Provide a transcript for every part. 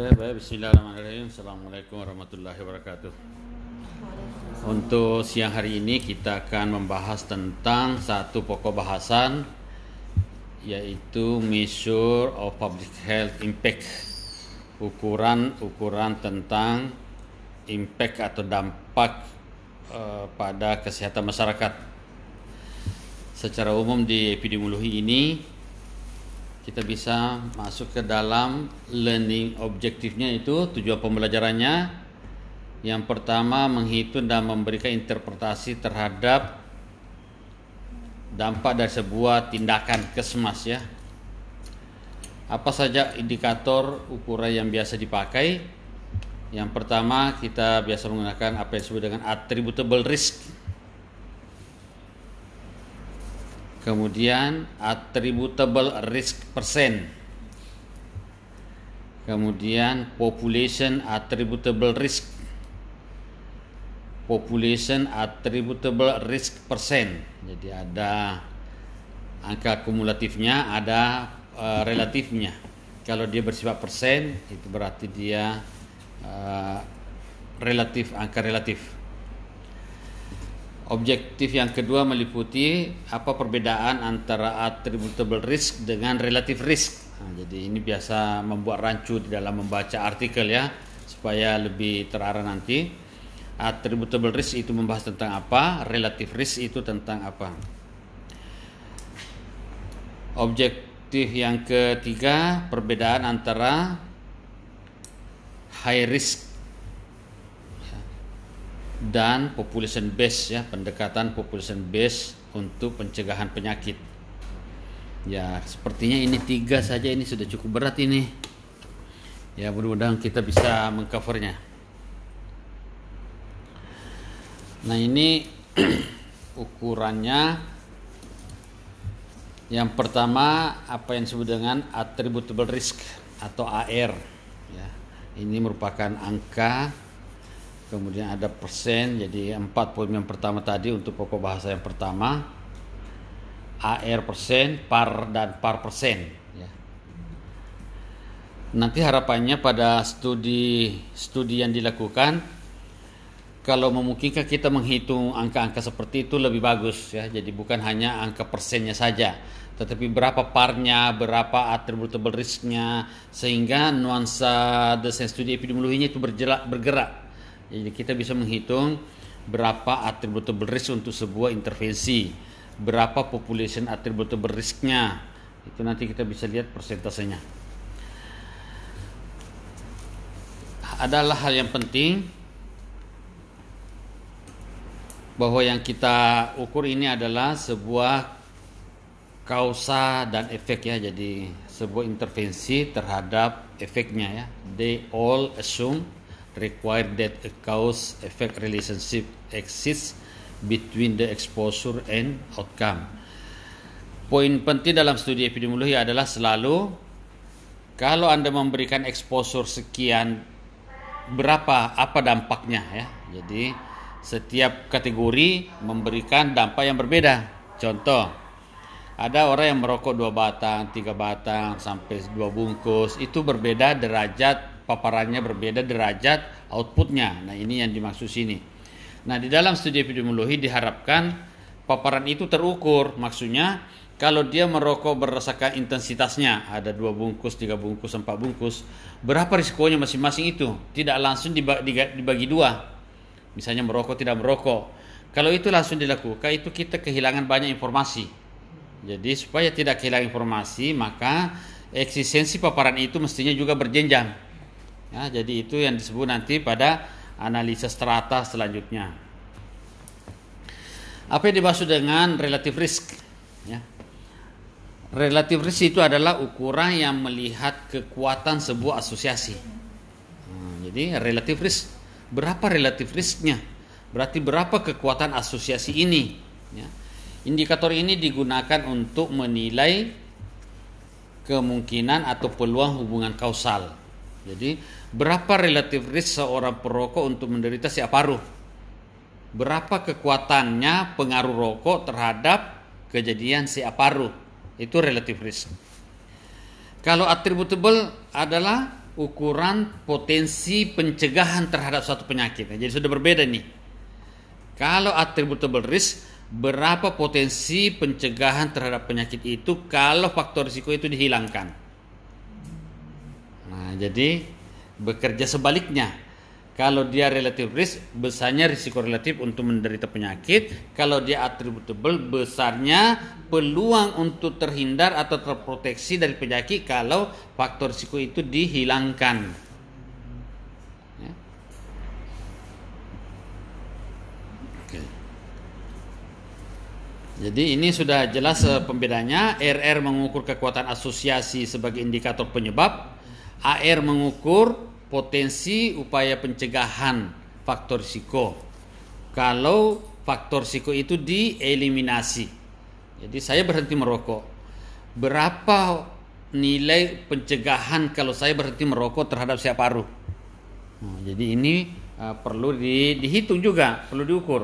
Baik. Bismillahirrahmanirrahim. Assalamualaikum warahmatullahi wabarakatuh. Untuk siang hari ini kita akan membahas tentang satu pokok bahasan yaitu measure of public health impact. Ukuran-ukuran tentang impact atau dampak uh, pada kesehatan masyarakat. Secara umum di epidemiologi ini kita bisa masuk ke dalam learning objektifnya itu tujuan pembelajarannya. Yang pertama menghitung dan memberikan interpretasi terhadap dampak dari sebuah tindakan kesmas ya. Apa saja indikator ukuran yang biasa dipakai? Yang pertama kita biasa menggunakan apa yang disebut dengan attributable risk kemudian attributable risk percent. Kemudian population attributable risk. Population attributable risk percent. Jadi ada angka kumulatifnya ada uh, relatifnya. Kalau dia bersifat persen itu berarti dia uh, relatif angka relatif Objektif yang kedua meliputi apa perbedaan antara attributable risk dengan relative risk. Nah, jadi ini biasa membuat rancu di dalam membaca artikel ya supaya lebih terarah nanti. Attributable risk itu membahas tentang apa, relative risk itu tentang apa. Objektif yang ketiga perbedaan antara high risk dan population base ya pendekatan population base untuk pencegahan penyakit. Ya sepertinya ini tiga saja ini sudah cukup berat ini. Ya mudah-mudahan kita bisa mengcovernya. Nah ini ukurannya. Yang pertama apa yang disebut dengan attributable risk atau AR ya ini merupakan angka kemudian ada persen jadi empat poin yang pertama tadi untuk pokok bahasa yang pertama. AR persen par dan par persen ya. nanti harapannya pada studi studi yang dilakukan kalau memungkinkan kita menghitung angka-angka seperti itu lebih bagus ya. Jadi bukan hanya angka persennya saja tetapi berapa parnya, berapa attributable risknya, sehingga nuansa desain studi epidemiologinya itu bergerak, bergerak jadi kita bisa menghitung berapa attributable risk untuk sebuah intervensi, berapa population attributable risknya. Itu nanti kita bisa lihat persentasenya. Adalah hal yang penting bahwa yang kita ukur ini adalah sebuah kausa dan efek ya. Jadi sebuah intervensi terhadap efeknya ya. They all assume require that a cause effect relationship exists between the exposure and outcome. Poin penting dalam studi epidemiologi adalah selalu kalau Anda memberikan exposure sekian berapa apa dampaknya ya. Jadi setiap kategori memberikan dampak yang berbeda. Contoh, ada orang yang merokok dua batang, tiga batang sampai dua bungkus, itu berbeda derajat paparannya berbeda derajat outputnya. Nah ini yang dimaksud sini. Nah di dalam studi epidemiologi diharapkan paparan itu terukur. Maksudnya kalau dia merokok berdasarkan intensitasnya ada dua bungkus, tiga bungkus, empat bungkus, berapa risikonya masing-masing itu? Tidak langsung dibagi, dibagi dua. Misalnya merokok tidak merokok. Kalau itu langsung dilakukan itu kita kehilangan banyak informasi. Jadi supaya tidak kehilangan informasi maka eksistensi paparan itu mestinya juga berjenjang Ya, jadi itu yang disebut nanti pada analisa strata selanjutnya. Apa yang dimaksud dengan relative risk? Ya. Relative risk itu adalah ukuran yang melihat kekuatan sebuah asosiasi. Nah, jadi relative risk berapa relative risknya? Berarti berapa kekuatan asosiasi ini? Ya. Indikator ini digunakan untuk menilai kemungkinan atau peluang hubungan kausal. Jadi Berapa relatif risk seorang perokok untuk menderita siap paruh? Berapa kekuatannya pengaruh rokok terhadap kejadian siap paruh? Itu relatif risk. Kalau attributable adalah ukuran potensi pencegahan terhadap suatu penyakit. Nah, jadi sudah berbeda nih. Kalau attributable risk, berapa potensi pencegahan terhadap penyakit itu kalau faktor risiko itu dihilangkan. Nah, jadi bekerja sebaliknya kalau dia relatif risk, besarnya risiko relatif untuk menderita penyakit. Kalau dia attributable, besarnya peluang untuk terhindar atau terproteksi dari penyakit kalau faktor risiko itu dihilangkan. Ya. Jadi ini sudah jelas eh, pembedanya. RR mengukur kekuatan asosiasi sebagai indikator penyebab. AR mengukur potensi upaya pencegahan faktor risiko. Kalau faktor risiko itu dieliminasi. Jadi saya berhenti merokok. Berapa nilai pencegahan kalau saya berhenti merokok terhadap siap paruh? Nah, jadi ini uh, perlu di, dihitung juga, perlu diukur.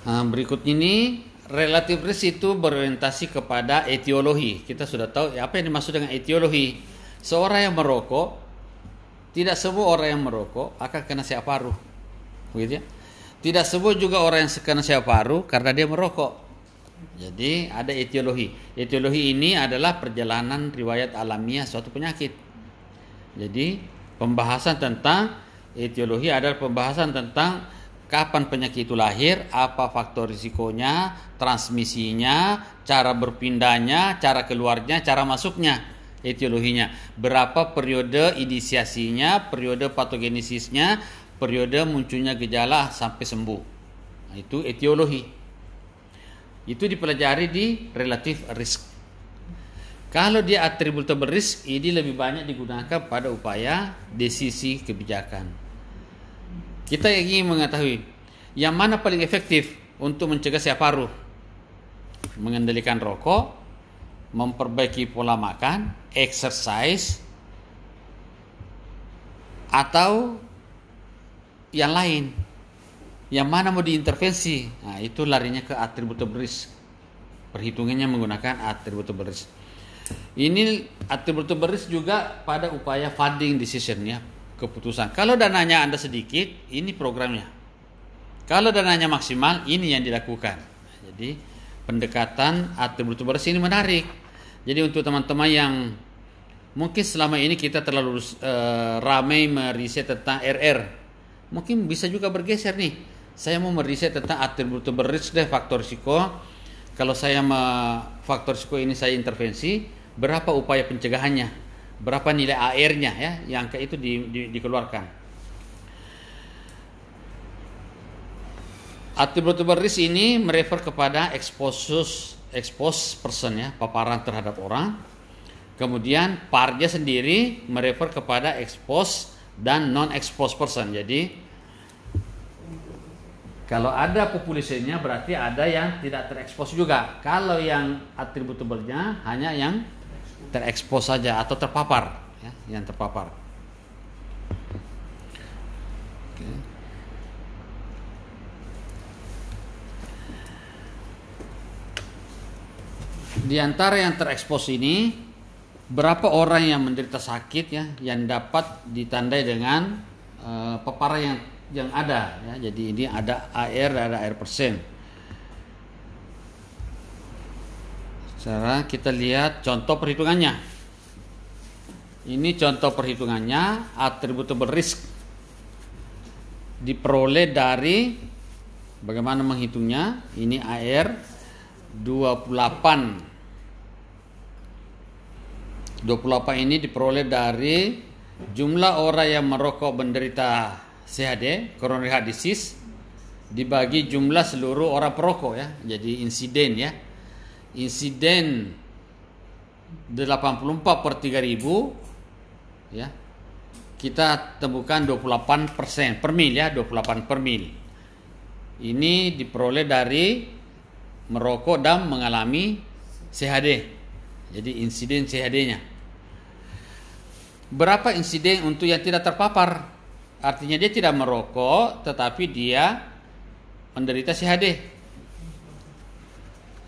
Nah, berikut ini relatif risk itu berorientasi kepada etiologi. Kita sudah tahu apa yang dimaksud dengan etiologi. Seorang yang merokok, tidak semua orang yang merokok akan kena siap paruh. Begitu ya? Tidak semua juga orang yang kena siap paruh karena dia merokok. Jadi ada etiologi. Etiologi ini adalah perjalanan riwayat alamiah suatu penyakit. Jadi pembahasan tentang etiologi adalah pembahasan tentang kapan penyakit itu lahir, apa faktor risikonya, transmisinya, cara berpindahnya, cara keluarnya, cara masuknya, etiologinya. Berapa periode inisiasinya, periode patogenesisnya, periode munculnya gejala sampai sembuh. Nah, itu etiologi. Itu dipelajari di relative risk. Kalau dia attributable risk, ini lebih banyak digunakan pada upaya desisi kebijakan. Kita ingin mengetahui yang mana paling efektif untuk mencegah siap paruh. Mengendalikan rokok, memperbaiki pola makan, exercise, atau yang lain. Yang mana mau diintervensi? Nah, itu larinya ke attributable risk. Perhitungannya menggunakan attributable risk. Ini attributable risk juga pada upaya funding decision ya, keputusan. Kalau dananya Anda sedikit, ini programnya. Kalau dananya maksimal, ini yang dilakukan. Jadi pendekatan atribut bersih ini menarik. Jadi untuk teman-teman yang mungkin selama ini kita terlalu uh, ramai meriset tentang RR, mungkin bisa juga bergeser nih. Saya mau meriset tentang atribut risk deh faktor risiko. Kalau saya faktor risiko ini saya intervensi, berapa upaya pencegahannya? Berapa nilai airnya ya yang ke itu di, di, dikeluarkan. Attributable risk ini merefer kepada exposus expose person ya, paparan terhadap orang. Kemudian parnya sendiri merefer kepada expose dan non expose person. Jadi kalau ada populasinya berarti ada yang tidak terekspos juga. Kalau yang attributable-nya hanya yang terekspos saja atau terpapar ya, yang terpapar. Di antara yang terekspos ini berapa orang yang menderita sakit ya yang dapat ditandai dengan uh, paparan yang yang ada ya. Jadi ini ada AR ada air persen. Sekarang kita lihat contoh perhitungannya. Ini contoh perhitungannya attributable risk diperoleh dari bagaimana menghitungnya? Ini AR 28 28 ini diperoleh dari jumlah orang yang merokok menderita CHD, coronary heart disease dibagi jumlah seluruh orang perokok ya. Jadi insiden ya insiden 84 per 3000 ya kita temukan 28 persen per mil ya 28 per mil. Ini diperoleh dari merokok dan mengalami CHD jadi insiden CHD nya berapa insiden untuk yang tidak terpapar? Artinya dia tidak merokok tetapi dia menderita CHD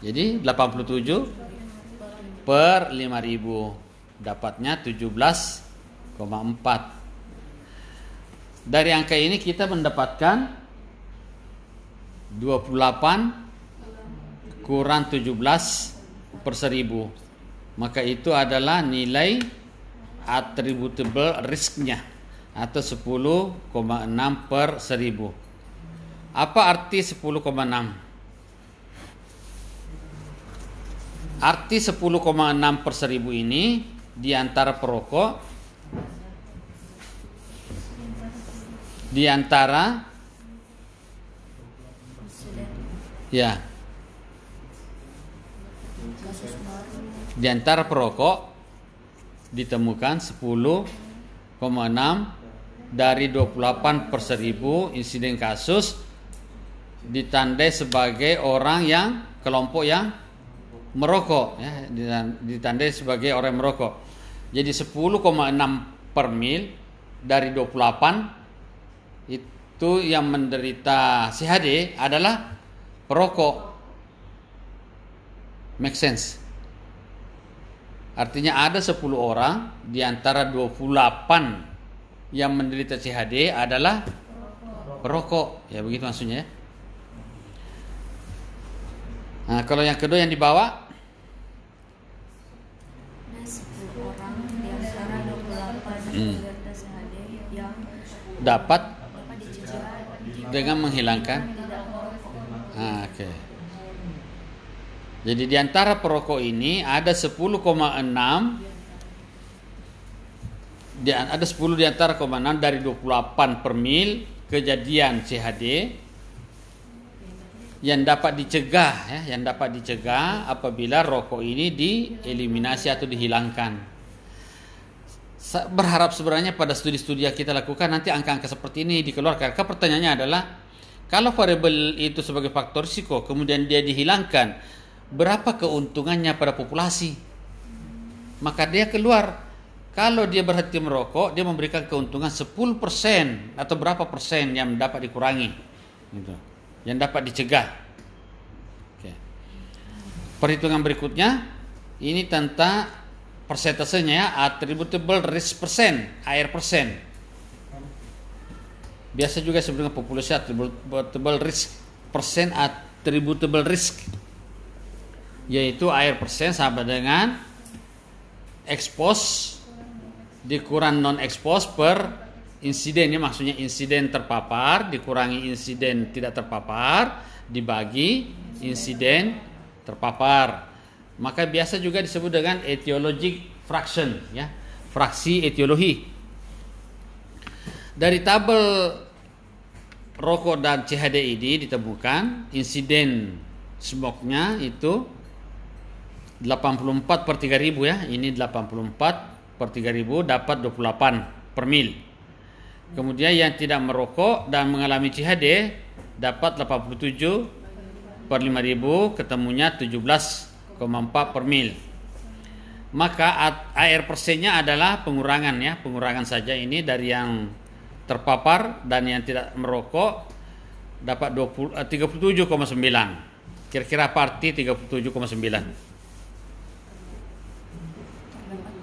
jadi 87 per 5000 dapatnya 17,4 dari angka ini kita mendapatkan 28 kurang 17 per 1000 maka itu adalah nilai attributable risknya atau 10,6 per 1000 apa arti 10,6 arti 10,6 per 1000 ini di antara perokok di antara ya di antara perokok ditemukan 10,6 dari 28 per 1000 insiden kasus ditandai sebagai orang yang kelompok yang merokok ya ditandai sebagai orang merokok. Jadi 10,6 per mil dari 28 itu yang menderita CHD adalah perokok. Make sense? Artinya ada 10 orang di antara 28 yang menderita CHD adalah perokok. Ya begitu maksudnya ya. Nah, kalau yang kedua yang dibawa hmm. dapat dengan menghilangkan ah, oke okay. jadi di antara perokok ini ada 10,6 ada 10 di antara 6 dari 28 per mil kejadian CHD yang dapat dicegah ya, yang dapat dicegah apabila rokok ini dieliminasi atau dihilangkan berharap sebenarnya pada studi-studi yang kita lakukan nanti angka-angka seperti ini dikeluarkan. Karena pertanyaannya adalah kalau variabel itu sebagai faktor risiko kemudian dia dihilangkan, berapa keuntungannya pada populasi? Maka dia keluar kalau dia berhenti merokok, dia memberikan keuntungan 10% atau berapa persen yang dapat dikurangi. Gitu. Yang dapat dicegah. Oke. Perhitungan berikutnya ini tentang persentasenya ya attributable risk persen air persen. Biasa juga sebelum populasi attributable risk persen attributable risk. Yaitu air persen sama dengan expose dikurang non expose per insiden. Ya maksudnya insiden terpapar dikurangi insiden tidak terpapar dibagi insiden terpapar maka biasa juga disebut dengan etiologic fraction ya. Fraksi etiologi. Dari tabel rokok dan CHD ini ditemukan insiden smoke-nya itu 84 per 3000 ya. Ini 84 per 3000 dapat 28 per mil. Kemudian yang tidak merokok dan mengalami CHD dapat 87 per 5000 ketemunya 17 per mil. Maka air persennya adalah pengurangan ya, pengurangan saja ini dari yang terpapar dan yang tidak merokok dapat 20 37,9. Eh, Kira-kira apa arti 37,9?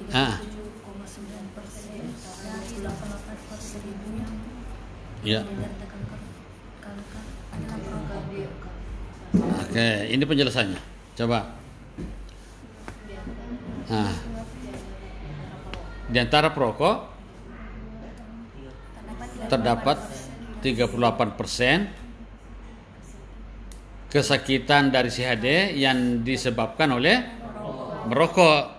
Ah. Ya. Oke, ini penjelasannya. Coba. Nah, di antara perokok terdapat 38 persen kesakitan dari CHD yang disebabkan oleh merokok.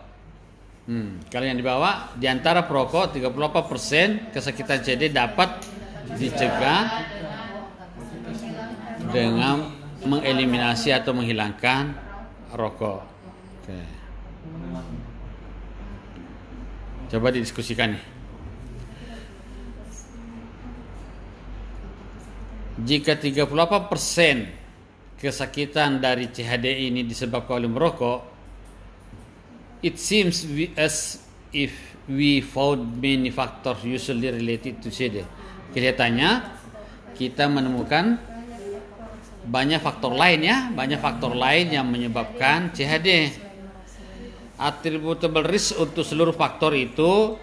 Hmm, kalau yang dibawa di antara perokok 38 persen kesakitan CHD dapat dicegah dengan mengeliminasi atau menghilangkan rokok. Okay. Coba didiskusikan nih. Jika 38% kesakitan dari CHD ini disebabkan oleh merokok, it seems we, as if we found many factors usually related to CHD. Kelihatannya kita menemukan banyak faktor lain ya, banyak faktor lain yang menyebabkan CHD attributable risk untuk seluruh faktor itu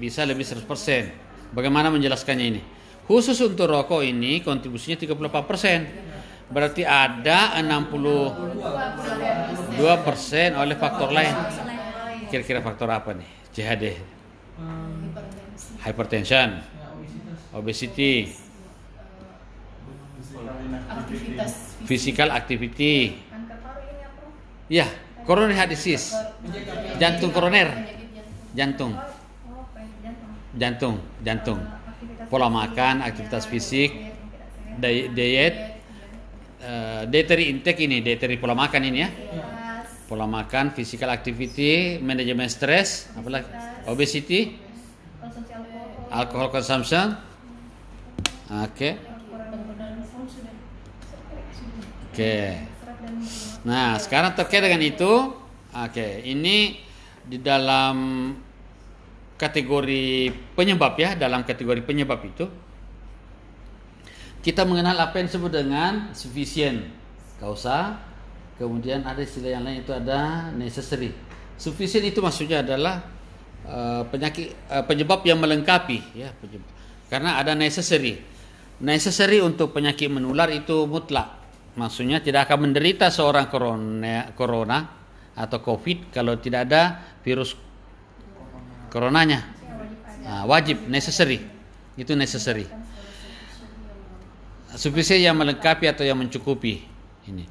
bisa lebih 100%. Bagaimana menjelaskannya ini? Khusus untuk rokok ini kontribusinya 38%. Berarti ada 62% oleh faktor lain. Kira-kira faktor apa nih? CHD. Hypertension, obesity, physical activity. Ya, coronary heart jantung koroner, jantung, jantung. jantung, Pola makan, aktivitas fisik, diet eh, dietary intake ini, dietary pola makan ini ya. Pola makan, physical activity, manajemen stres, apalagi obesity, alcohol consumption. Oke. sudah Oke. minyak. Nah, sekarang terkait dengan itu, oke, ini di dalam kategori penyebab ya, dalam kategori penyebab itu kita mengenal apa yang disebut dengan sufficient kausa, kemudian ada istilah yang lain itu ada necessary. Sufficient itu maksudnya adalah eh, penyakit eh, penyebab yang melengkapi ya, penyebab. Karena ada necessary. Necessary untuk penyakit menular itu mutlak. Maksudnya tidak akan menderita seorang corona, corona atau COVID kalau tidak ada virus coronanya. Nah, wajib, necessary. Itu necessary. Sufficient yang melengkapi atau yang mencukupi ini.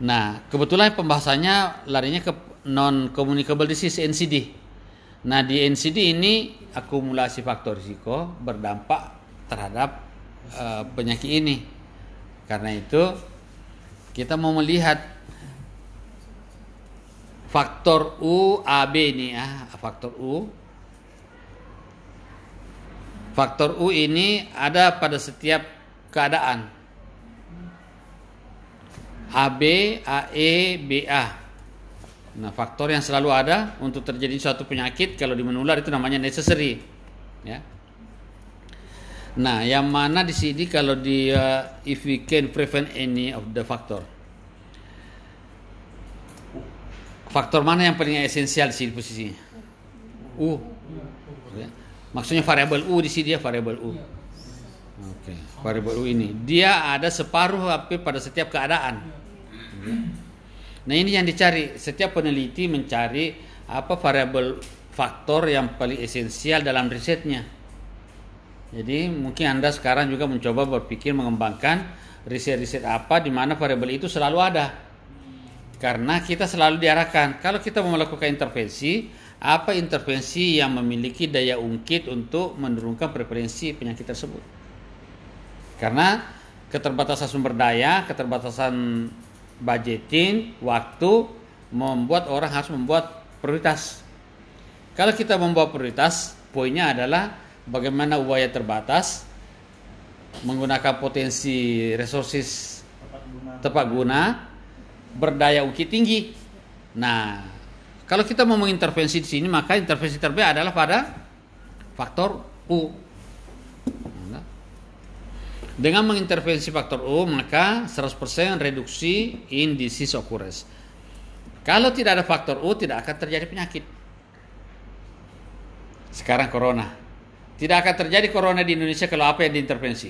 Nah, kebetulan pembahasannya larinya ke non communicable disease NCD. Nah, di NCD ini akumulasi faktor risiko berdampak terhadap eh, penyakit ini. Karena itu kita mau melihat faktor U AB ini ya, faktor U. Faktor U ini ada pada setiap keadaan. AB, AE, BA. Nah, faktor yang selalu ada untuk terjadi suatu penyakit kalau di menular itu namanya necessary. Ya. Nah, yang mana di sini kalau di uh, if we can prevent any of the factor. Faktor mana yang paling esensial di sini posisinya? U. Ya. Maksudnya variabel U di sini dia variabel U. Oke, variabel U ini dia ada separuh HP pada setiap keadaan. Ya. Nah ini yang dicari. Setiap peneliti mencari apa variabel faktor yang paling esensial dalam risetnya. Jadi mungkin anda sekarang juga mencoba berpikir mengembangkan riset-riset apa di mana variabel itu selalu ada. Karena kita selalu diarahkan kalau kita mau melakukan intervensi, apa intervensi yang memiliki daya ungkit untuk menurunkan preferensi penyakit tersebut. Karena keterbatasan sumber daya, keterbatasan budgeting, waktu membuat orang harus membuat prioritas. Kalau kita membuat prioritas, poinnya adalah bagaimana upaya terbatas menggunakan potensi resources tepat guna, berdaya ungkit tinggi. Nah, kalau kita mau mengintervensi di sini, maka intervensi terbaik adalah pada faktor U. Dengan mengintervensi faktor U, maka 100% reduksi in disease occurrence. Kalau tidak ada faktor U, tidak akan terjadi penyakit. Sekarang corona. Tidak akan terjadi corona di Indonesia kalau apa yang diintervensi.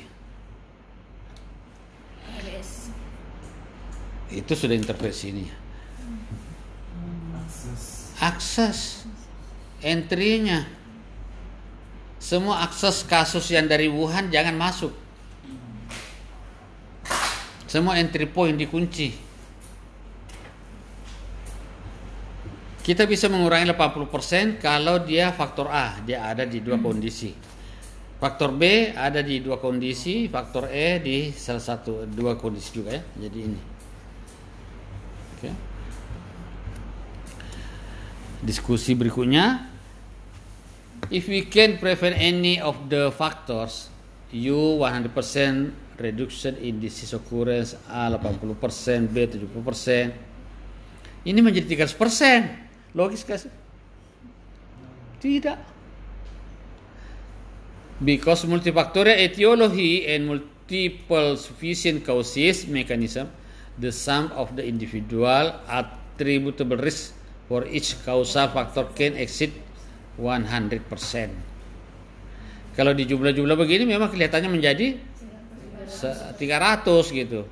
ABS. Itu sudah intervensi ini. Akses entry-nya. Semua akses kasus yang dari Wuhan jangan masuk. Semua entry point dikunci. Kita bisa mengurangi 80% kalau dia faktor A, dia ada di dua kondisi. Faktor B ada di dua kondisi, faktor E di salah satu dua kondisi juga ya. Jadi ini. Oke. Diskusi berikutnya If we can prevent any of the factors U 100% reduction in disease occurrence A 80% B 70% Ini menjadi 300% Logis gak sih? Tidak Because multifactorial etiology and multiple sufficient causes mechanism, the sum of the individual attributable risk for each causal factor can exceed 100%. Kalau di jumlah-jumlah begini memang kelihatannya menjadi se- 300 gitu.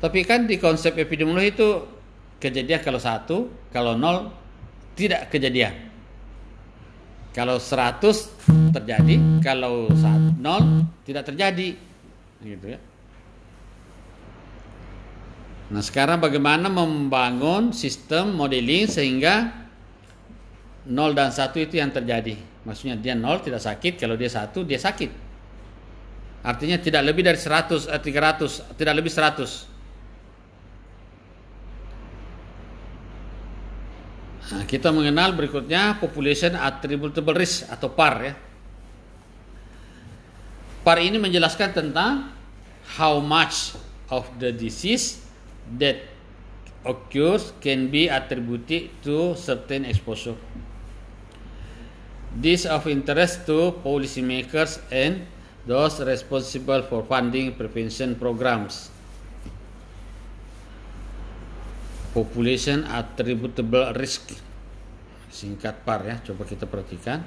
Tapi kan di konsep epidemiologi itu kejadian kalau satu, kalau nol tidak kejadian. Kalau 100 terjadi, kalau nol tidak terjadi. Gitu ya. Nah, sekarang bagaimana membangun sistem modeling sehingga nol dan satu itu yang terjadi. Maksudnya dia nol tidak sakit, kalau dia satu dia sakit. Artinya tidak lebih dari 100, eh, 300, tidak lebih 100. Nah, kita mengenal berikutnya population attributable risk atau PAR ya. PAR ini menjelaskan tentang how much of the disease that occurs can be attributed to certain exposure. This of interest to policymakers and those responsible for funding prevention programs. Population attributable risk singkat PAR ya coba kita perhatikan.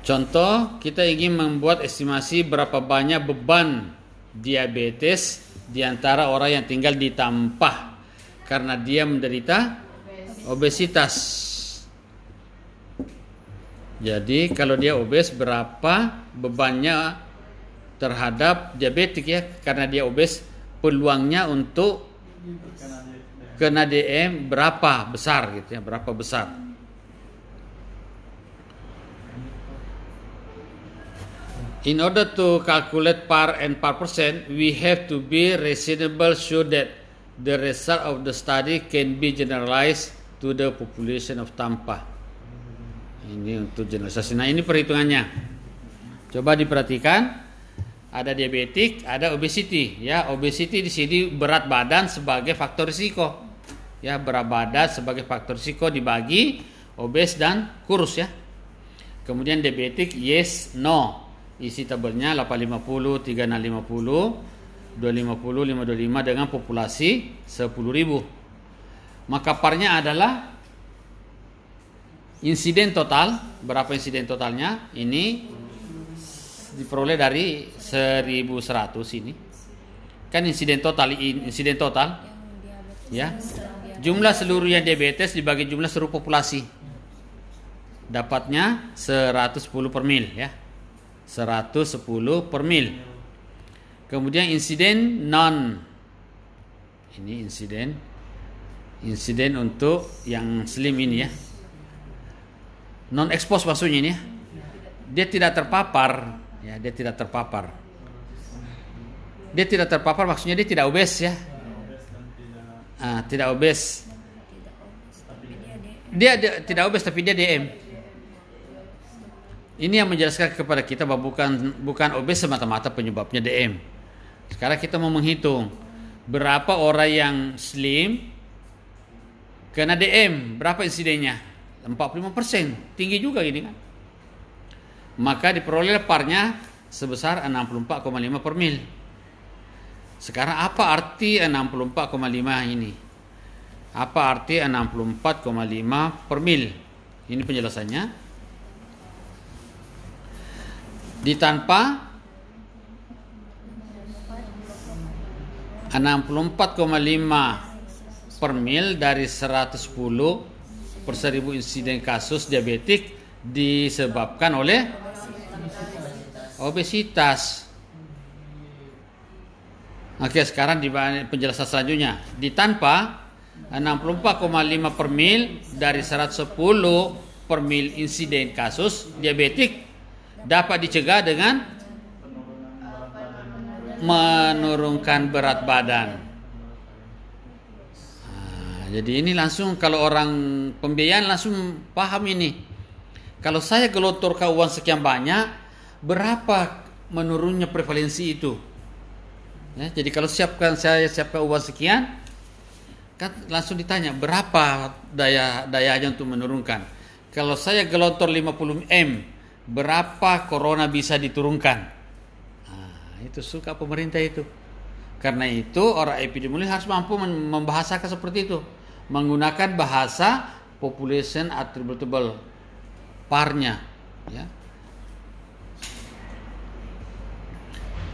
Contoh kita ingin membuat estimasi berapa banyak beban diabetes di antara orang yang tinggal di Tampah karena dia menderita obesitas. jadi kalau dia obes berapa bebannya terhadap diabetik ya? Karena dia obes peluangnya untuk kena DM berapa besar gitu ya, berapa besar. In order to calculate par and par percent, we have to be reasonable sure that the result of the study can be generalized to the population of Tampa. Ini untuk generalisasi. Nah ini perhitungannya. Coba diperhatikan. Ada diabetik, ada obesity. Ya, obesity di sini berat badan sebagai faktor risiko. Ya, berat badan sebagai faktor risiko dibagi obes dan kurus ya. Kemudian diabetik yes, no. Isi tabelnya 850, 3650, 250, 525 dengan populasi 10.000. Maka parnya adalah insiden total. Berapa insiden totalnya? Ini diperoleh dari 1100 ini. Kan insiden total insiden total ya. Jumlah seluruh yang diabetes dibagi jumlah seluruh populasi. Dapatnya 110 per mil ya. 110 per mil. Kemudian insiden non ini insiden insiden untuk yang slim ini ya. Non expose maksudnya ini ya. Dia tidak terpapar ya, dia tidak terpapar. Dia tidak terpapar maksudnya dia tidak obes ya. Ah, tidak obes. Dia, dia tidak obes tapi dia DM. Ini yang menjelaskan kepada kita bahwa bukan bukan obes semata-mata penyebabnya DM. Sekarang kita mau menghitung berapa orang yang slim kena DM, berapa insidennya? 45%, tinggi juga ini kan. Maka diperoleh parnya sebesar 64,5 per mil. Sekarang apa arti 64,5 ini? Apa arti 64,5 per mil? Ini penjelasannya. Ditanpa 64,5 per mil dari 110 per seribu insiden kasus diabetik disebabkan oleh obesitas. Oke, sekarang di penjelasan selanjutnya. Ditanpa 64,5 per mil dari 110 per mil insiden kasus diabetik dapat dicegah dengan menurunkan berat badan. Nah, jadi ini langsung kalau orang pembiayaan langsung paham ini. Kalau saya gelontorkan uang sekian banyak, berapa menurunnya prevalensi itu? Ya, jadi kalau siapkan saya siapkan uang sekian, kan langsung ditanya berapa daya dayanya untuk menurunkan. Kalau saya gelontor 50 m, berapa corona bisa diturunkan? Nah, itu suka pemerintah itu. Karena itu orang epidemiologi harus mampu membahasakan seperti itu, menggunakan bahasa population attributable parnya, ya.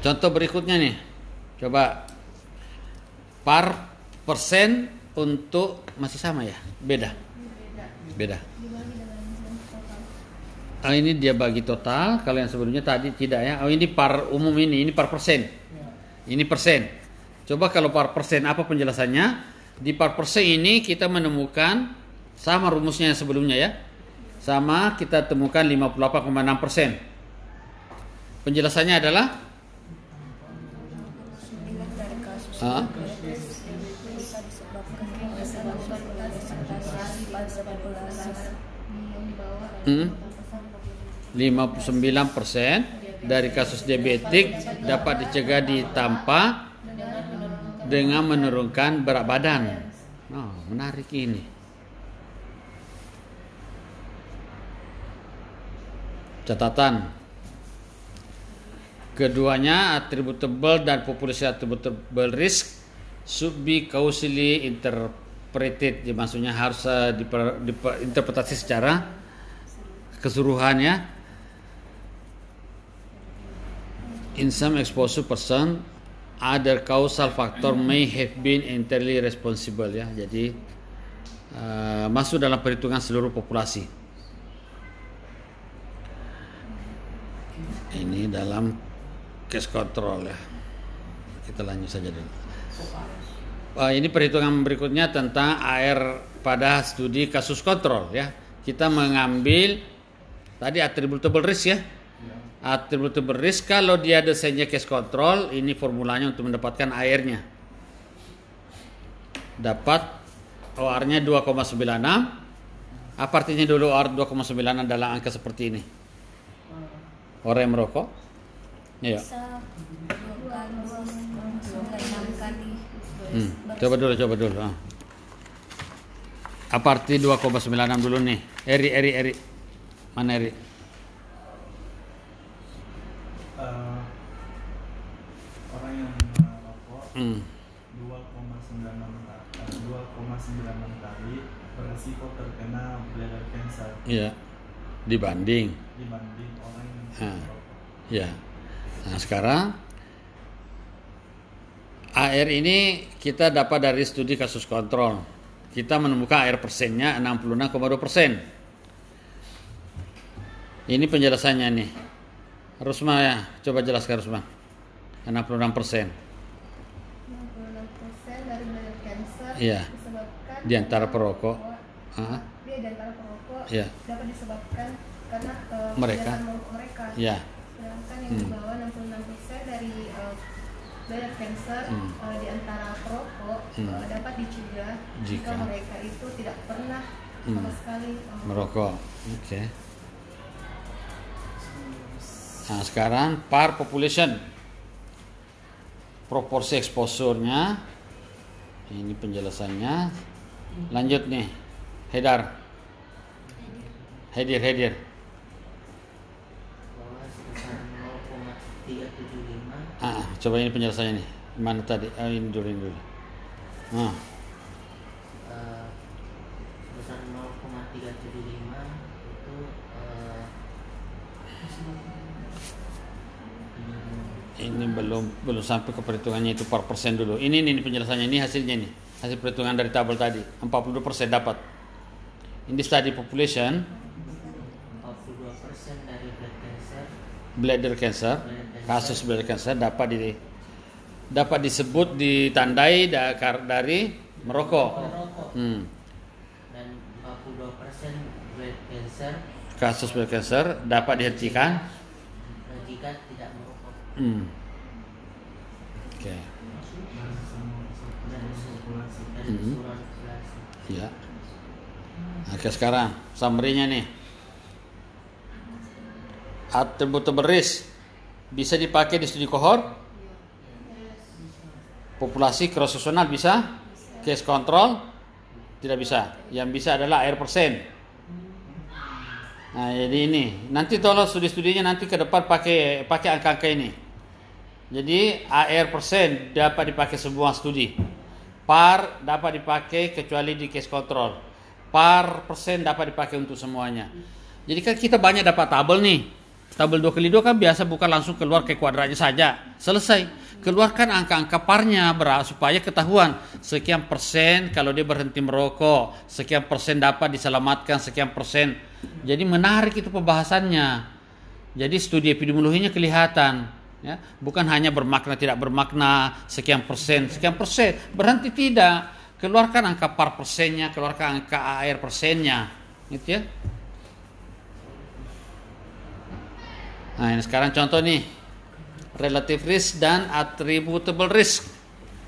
Contoh berikutnya nih, coba par persen untuk masih sama ya, beda, beda. Dibagi dengan jumlah total. Ah, ini dia bagi total. Kalau yang sebelumnya tadi tidak ya. Oh ini par umum ini, ini par persen. Ini persen. Coba kalau par persen apa penjelasannya? Di par persen ini kita menemukan sama rumusnya yang sebelumnya ya. Sama kita temukan 58,6 persen. Penjelasannya adalah bawah hmm, 59 persen dari kasus diabetik dapat dicegah di tanpa dengan menurunkan berat badan. Oh, menarik ini. Catatan. Keduanya attributable dan populasi attributable risk should be causally interpreted. Jadi maksudnya harus eh, diper- diper- interpretasi secara keseluruhan ya. In some exposure person, other causal factor may have been entirely responsible ya. Jadi eh, masuk dalam perhitungan seluruh populasi. Ini dalam case control ya. Kita lanjut saja dulu. Eh, ini perhitungan berikutnya tentang AR pada studi kasus kontrol ya. Kita mengambil tadi attributable risk ya. Attributable risk kalau dia desainnya case control, ini formulanya untuk mendapatkan airnya. Dapat OR-nya 2,96. Apa artinya dulu OR 2,96 adalah angka seperti ini? Orang yang merokok? Iya. Hmm. Coba dulu, coba dulu. ah. Apa arti 2,96 dulu nih? Eri, Eri, Eri. Mana Eri? Eh, orang yang merokok Hmm. 2,96 ta- eh, 2,96 kali beresiko terkena bladder cancer Iya. Dibanding. dibanding orang yang Ah. tidak merokok. Ya. Nah, sekarang AR ini kita dapat dari studi kasus kontrol. Kita menemukan AR persennya 66,2 persen. Ini penjelasannya nih. Rusma ya, coba jelaskan Rusma. 66 persen. 66% dari bladder cancer Iya. disebabkan Di antara perokok. Dia di antara perokok Iya. dapat disebabkan karena eh, Mereka. mereka. ya. Sedangkan yang di Hmm. bawah 66% dari eh, bladder cancer Hmm. eh, di antara perokok Hmm. eh, dapat dicegah jika Jika. mereka itu tidak pernah Hmm. sama sekali eh, merokok. Oke. Nah, sekarang par population. Proporsi exposure-nya. Ini penjelasannya. Lanjut nih. Hedar. Hadir, hadir. bahwa sebesar 0,375 Ah, coba ini penjelasannya nih. Mana tadi? Ah, ini dulu, ini dulu. Ah, eh, sebesar 0,375 itu eh, ini belum belum sampai ke perhitungannya itu per persen dulu. Ini ini, ini penjelasannya ini hasilnya nih. Hasil perhitungan dari tabel tadi. 42% dapat. In the study population 42% dari blood cancer bladder cancer, kasus bladder cancer dapat di dapat disebut ditandai dari merokok. merokok Hmm. dan 42% blood cancer Kasus bladder cancer dapat dihentikan. jika tidak merokok Hmm. Oke. keseluruhan populasi. Ya. Oke sekarang summary-nya nih. Attributable risk bisa dipakai di studi kohort. Populasi cross bisa. Case control tidak bisa. Yang bisa adalah air persen. Nah, jadi ini nanti tolong studi-studinya nanti ke depan pakai pakai angka-angka ini. Jadi AR persen dapat dipakai semua studi. Par dapat dipakai kecuali di case control. Par persen dapat dipakai untuk semuanya. Jadi kan kita banyak dapat tabel nih. Tabel 2 kali 2 kan biasa bukan langsung keluar ke kuadratnya saja. Selesai. Keluarkan angka-angka parnya berat supaya ketahuan sekian persen kalau dia berhenti merokok, sekian persen dapat diselamatkan, sekian persen. Jadi menarik itu pembahasannya. Jadi studi epidemiologinya kelihatan, ya, bukan hanya bermakna tidak bermakna sekian persen, sekian persen, berhenti tidak. Keluarkan angka par persennya, keluarkan angka AR persennya, gitu ya. Nah ini sekarang contoh nih. Relative risk dan attributable risk.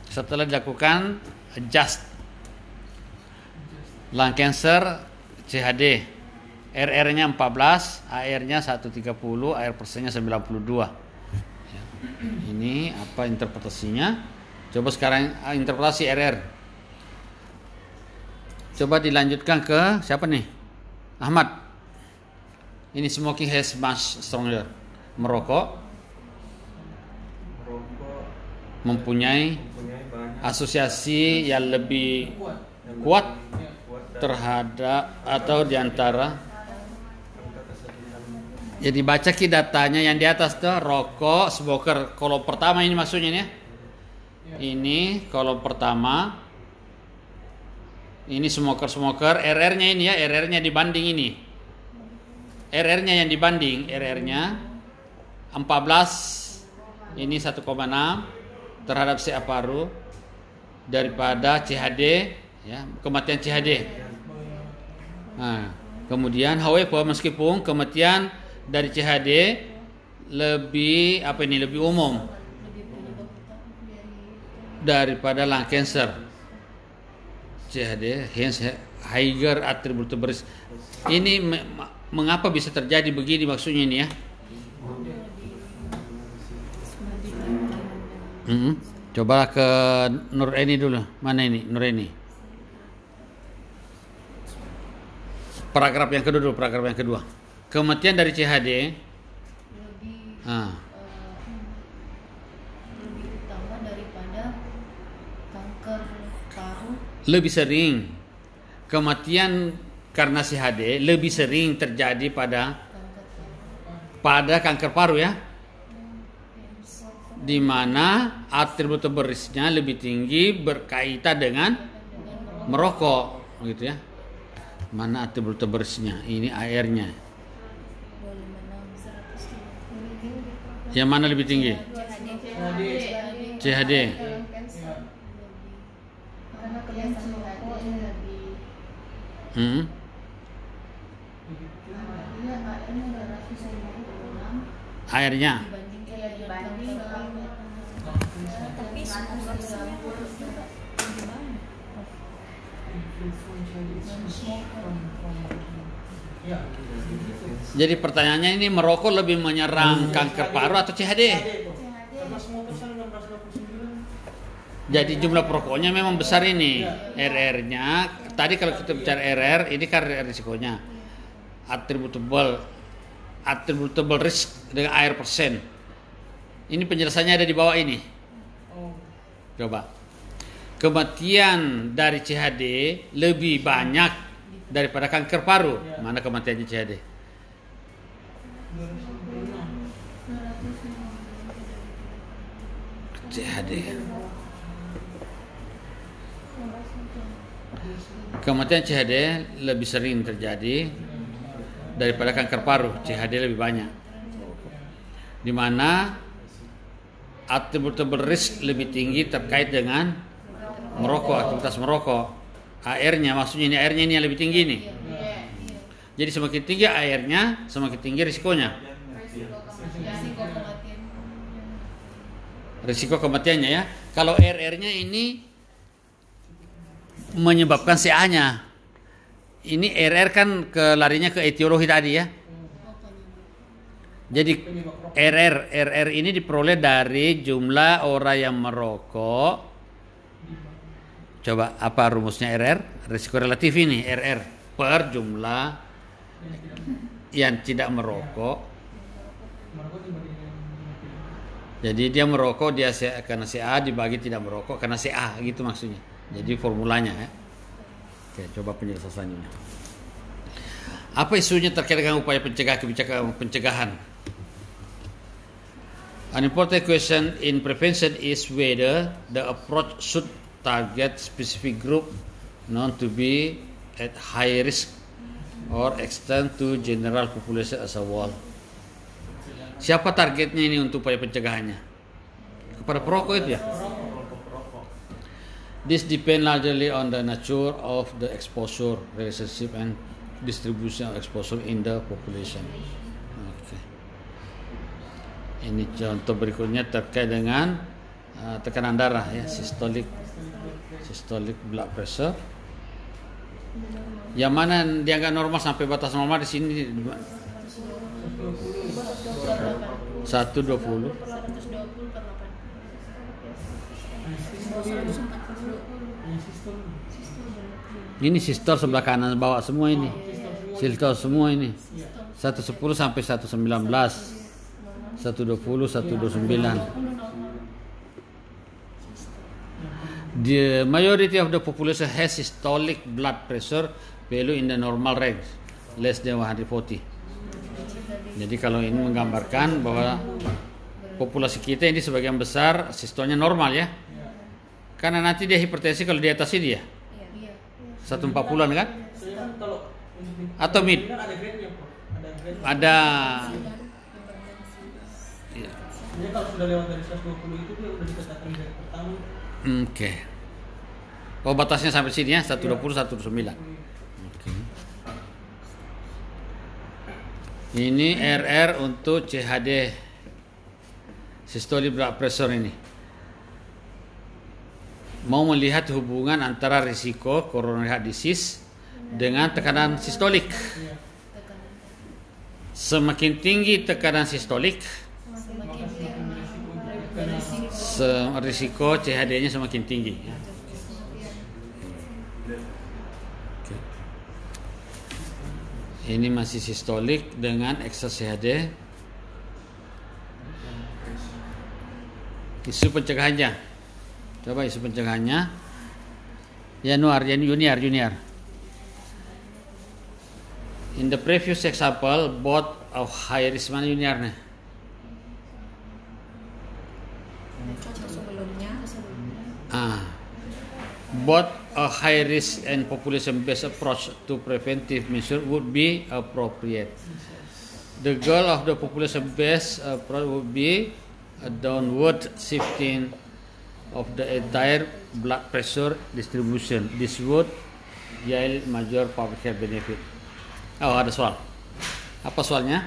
Setelah dilakukan adjust. Lung cancer CHD RR-nya 14 AR-nya 130 AR persennya 92 Ya. ini apa interpretasinya? Coba sekarang ah, interpretasi RR coba dilanjutkan ke siapa nih? Ahmad ini smoking has much stronger. Merokok. Mempunyai asosiasi yang lebih kuat terhadap atau di antara jadi baca ki datanya yang di atas tuh rokok smoker. Kolom pertama ini maksudnya nih ya. ini kolom pertama ini smoker smoker RR-nya ini ya RR-nya dibanding ini RR-nya yang dibanding RR-nya 14 ini 1,6 terhadap CA paru daripada CHD ya kematian CHD Nah, kemudian however meskipun kematian dari CHD lebih apa ini lebih umum daripada lung cancer. CHD hence higher risk. Ini mengapa bisa terjadi begini maksudnya ini ya? Mm-mm. Coba ke Nur Eni dulu. Mana ini Nur Eni? Paragraf yang kedua dulu, paragraf yang kedua. Kematian dari CHD lebih ah, eh, lebih utama daripada kanker paru lebih sering kematian karena CHD lebih sering terjadi pada pada kanker paru ya. Di mana attributable risk-nya lebih tinggi berkaitan dengan merokok gitu ya. Mana attributable risk-nya? Ini 130 Yang mana lebih tinggi? CHD. lebih Hmm. dia AM nya 256 AR-nya. dibanding ya dibanding dengan tapi smoker gimana Jadi pertanyaannya ini merokok lebih menyerang kanker paru atau CHD? karena semua pesan 629 Jadi jumlah perokoknya memang besar ini. RR-nya tadi kalau kita bicara RR ini kan risikonya attributable attributable risk dengan air persen. Ini penjelasannya ada di bawah ini. Coba. Kematian dari CHD lebih banyak daripada kanker paru. Mana kematiannya CHD? CHD. Kematian CHD lebih sering terjadi daripada kanker paru. CHD lebih banyak. Di mana attributable risk lebih tinggi terkait dengan merokok, aktivitas merokok. AR-nya maksudnya ini AR-nya ini yang lebih tinggi nih. Jadi semakin tinggi AR-nya, semakin tinggi risikonya. Risiko kematiannya ya. Kalau RR-nya ini menyebabkan CA-nya. Ini RR kan ke larinya ke etiologi tadi ya. Jadi RR RR ini diperoleh dari jumlah orang yang merokok. Coba apa rumusnya RR? Risiko relatif ini RR per jumlah yang tidak merokok Jadi dia merokok dia karena CA dibagi tidak merokok karena CA gitu maksudnya. Jadi formulanya ya. Oke, coba penjelasan. Apa isunya terkait dengan upaya pencegah kebijakan pencegahan? An important question in prevention is whether the approach should target specific group known to be at high risk or extend to general population as a whole. Siapa targetnya ini untuk upaya pencegahannya? Kepada perokok itu ya? This depend largely on the nature of the exposure, relationship and distribution of exposure in the population. Oke. Ini contoh berikutnya terkait dengan uh, tekanan darah ya, systolic systolic blood pressure. Yang mana dianggap normal sampai batas normal di sini 120 120 per 8 Ini sistol sebelah kanan bawah semua ini. Sistol semua ini. 110 sampai 119. 120 129. The majority of the population has systolic blood pressure value in the normal range less than 140. Jadi kalau ini menggambarkan bahwa populasi kita ini sebagian besar sistolnya normal ya. Karena nanti dia hipertensi kalau di atas ini ya. iya 140-an kan? Kan Atau mid. kan ada Iya. Jadi kalau sudah lewat dari 120 itu dia udah dikatakan grade pertama. Oke. Oh batasnya sampai sini ya 120 129. Oke. Ini RR untuk CHD systolic blood pressure ini. Mau melihat hubungan antara risiko coronary heart disease dengan tekanan sistolik. Semakin tinggi tekanan sistolik, risiko CHD-nya semakin tinggi. Ini masih sistolik dengan ekses CHD. Isu pencegahannya. Coba isu pencegahannya. Januar, Jan- junior, junior. In the previous example, both of high risk mana junior nih? Ah. Both a high risk and population based approach to preventive measure would be appropriate. The goal of the population based approach would be a downward shifting of the entire blood pressure distribution. This would yield major public health benefit. Oh, ada soal. Apa soalnya?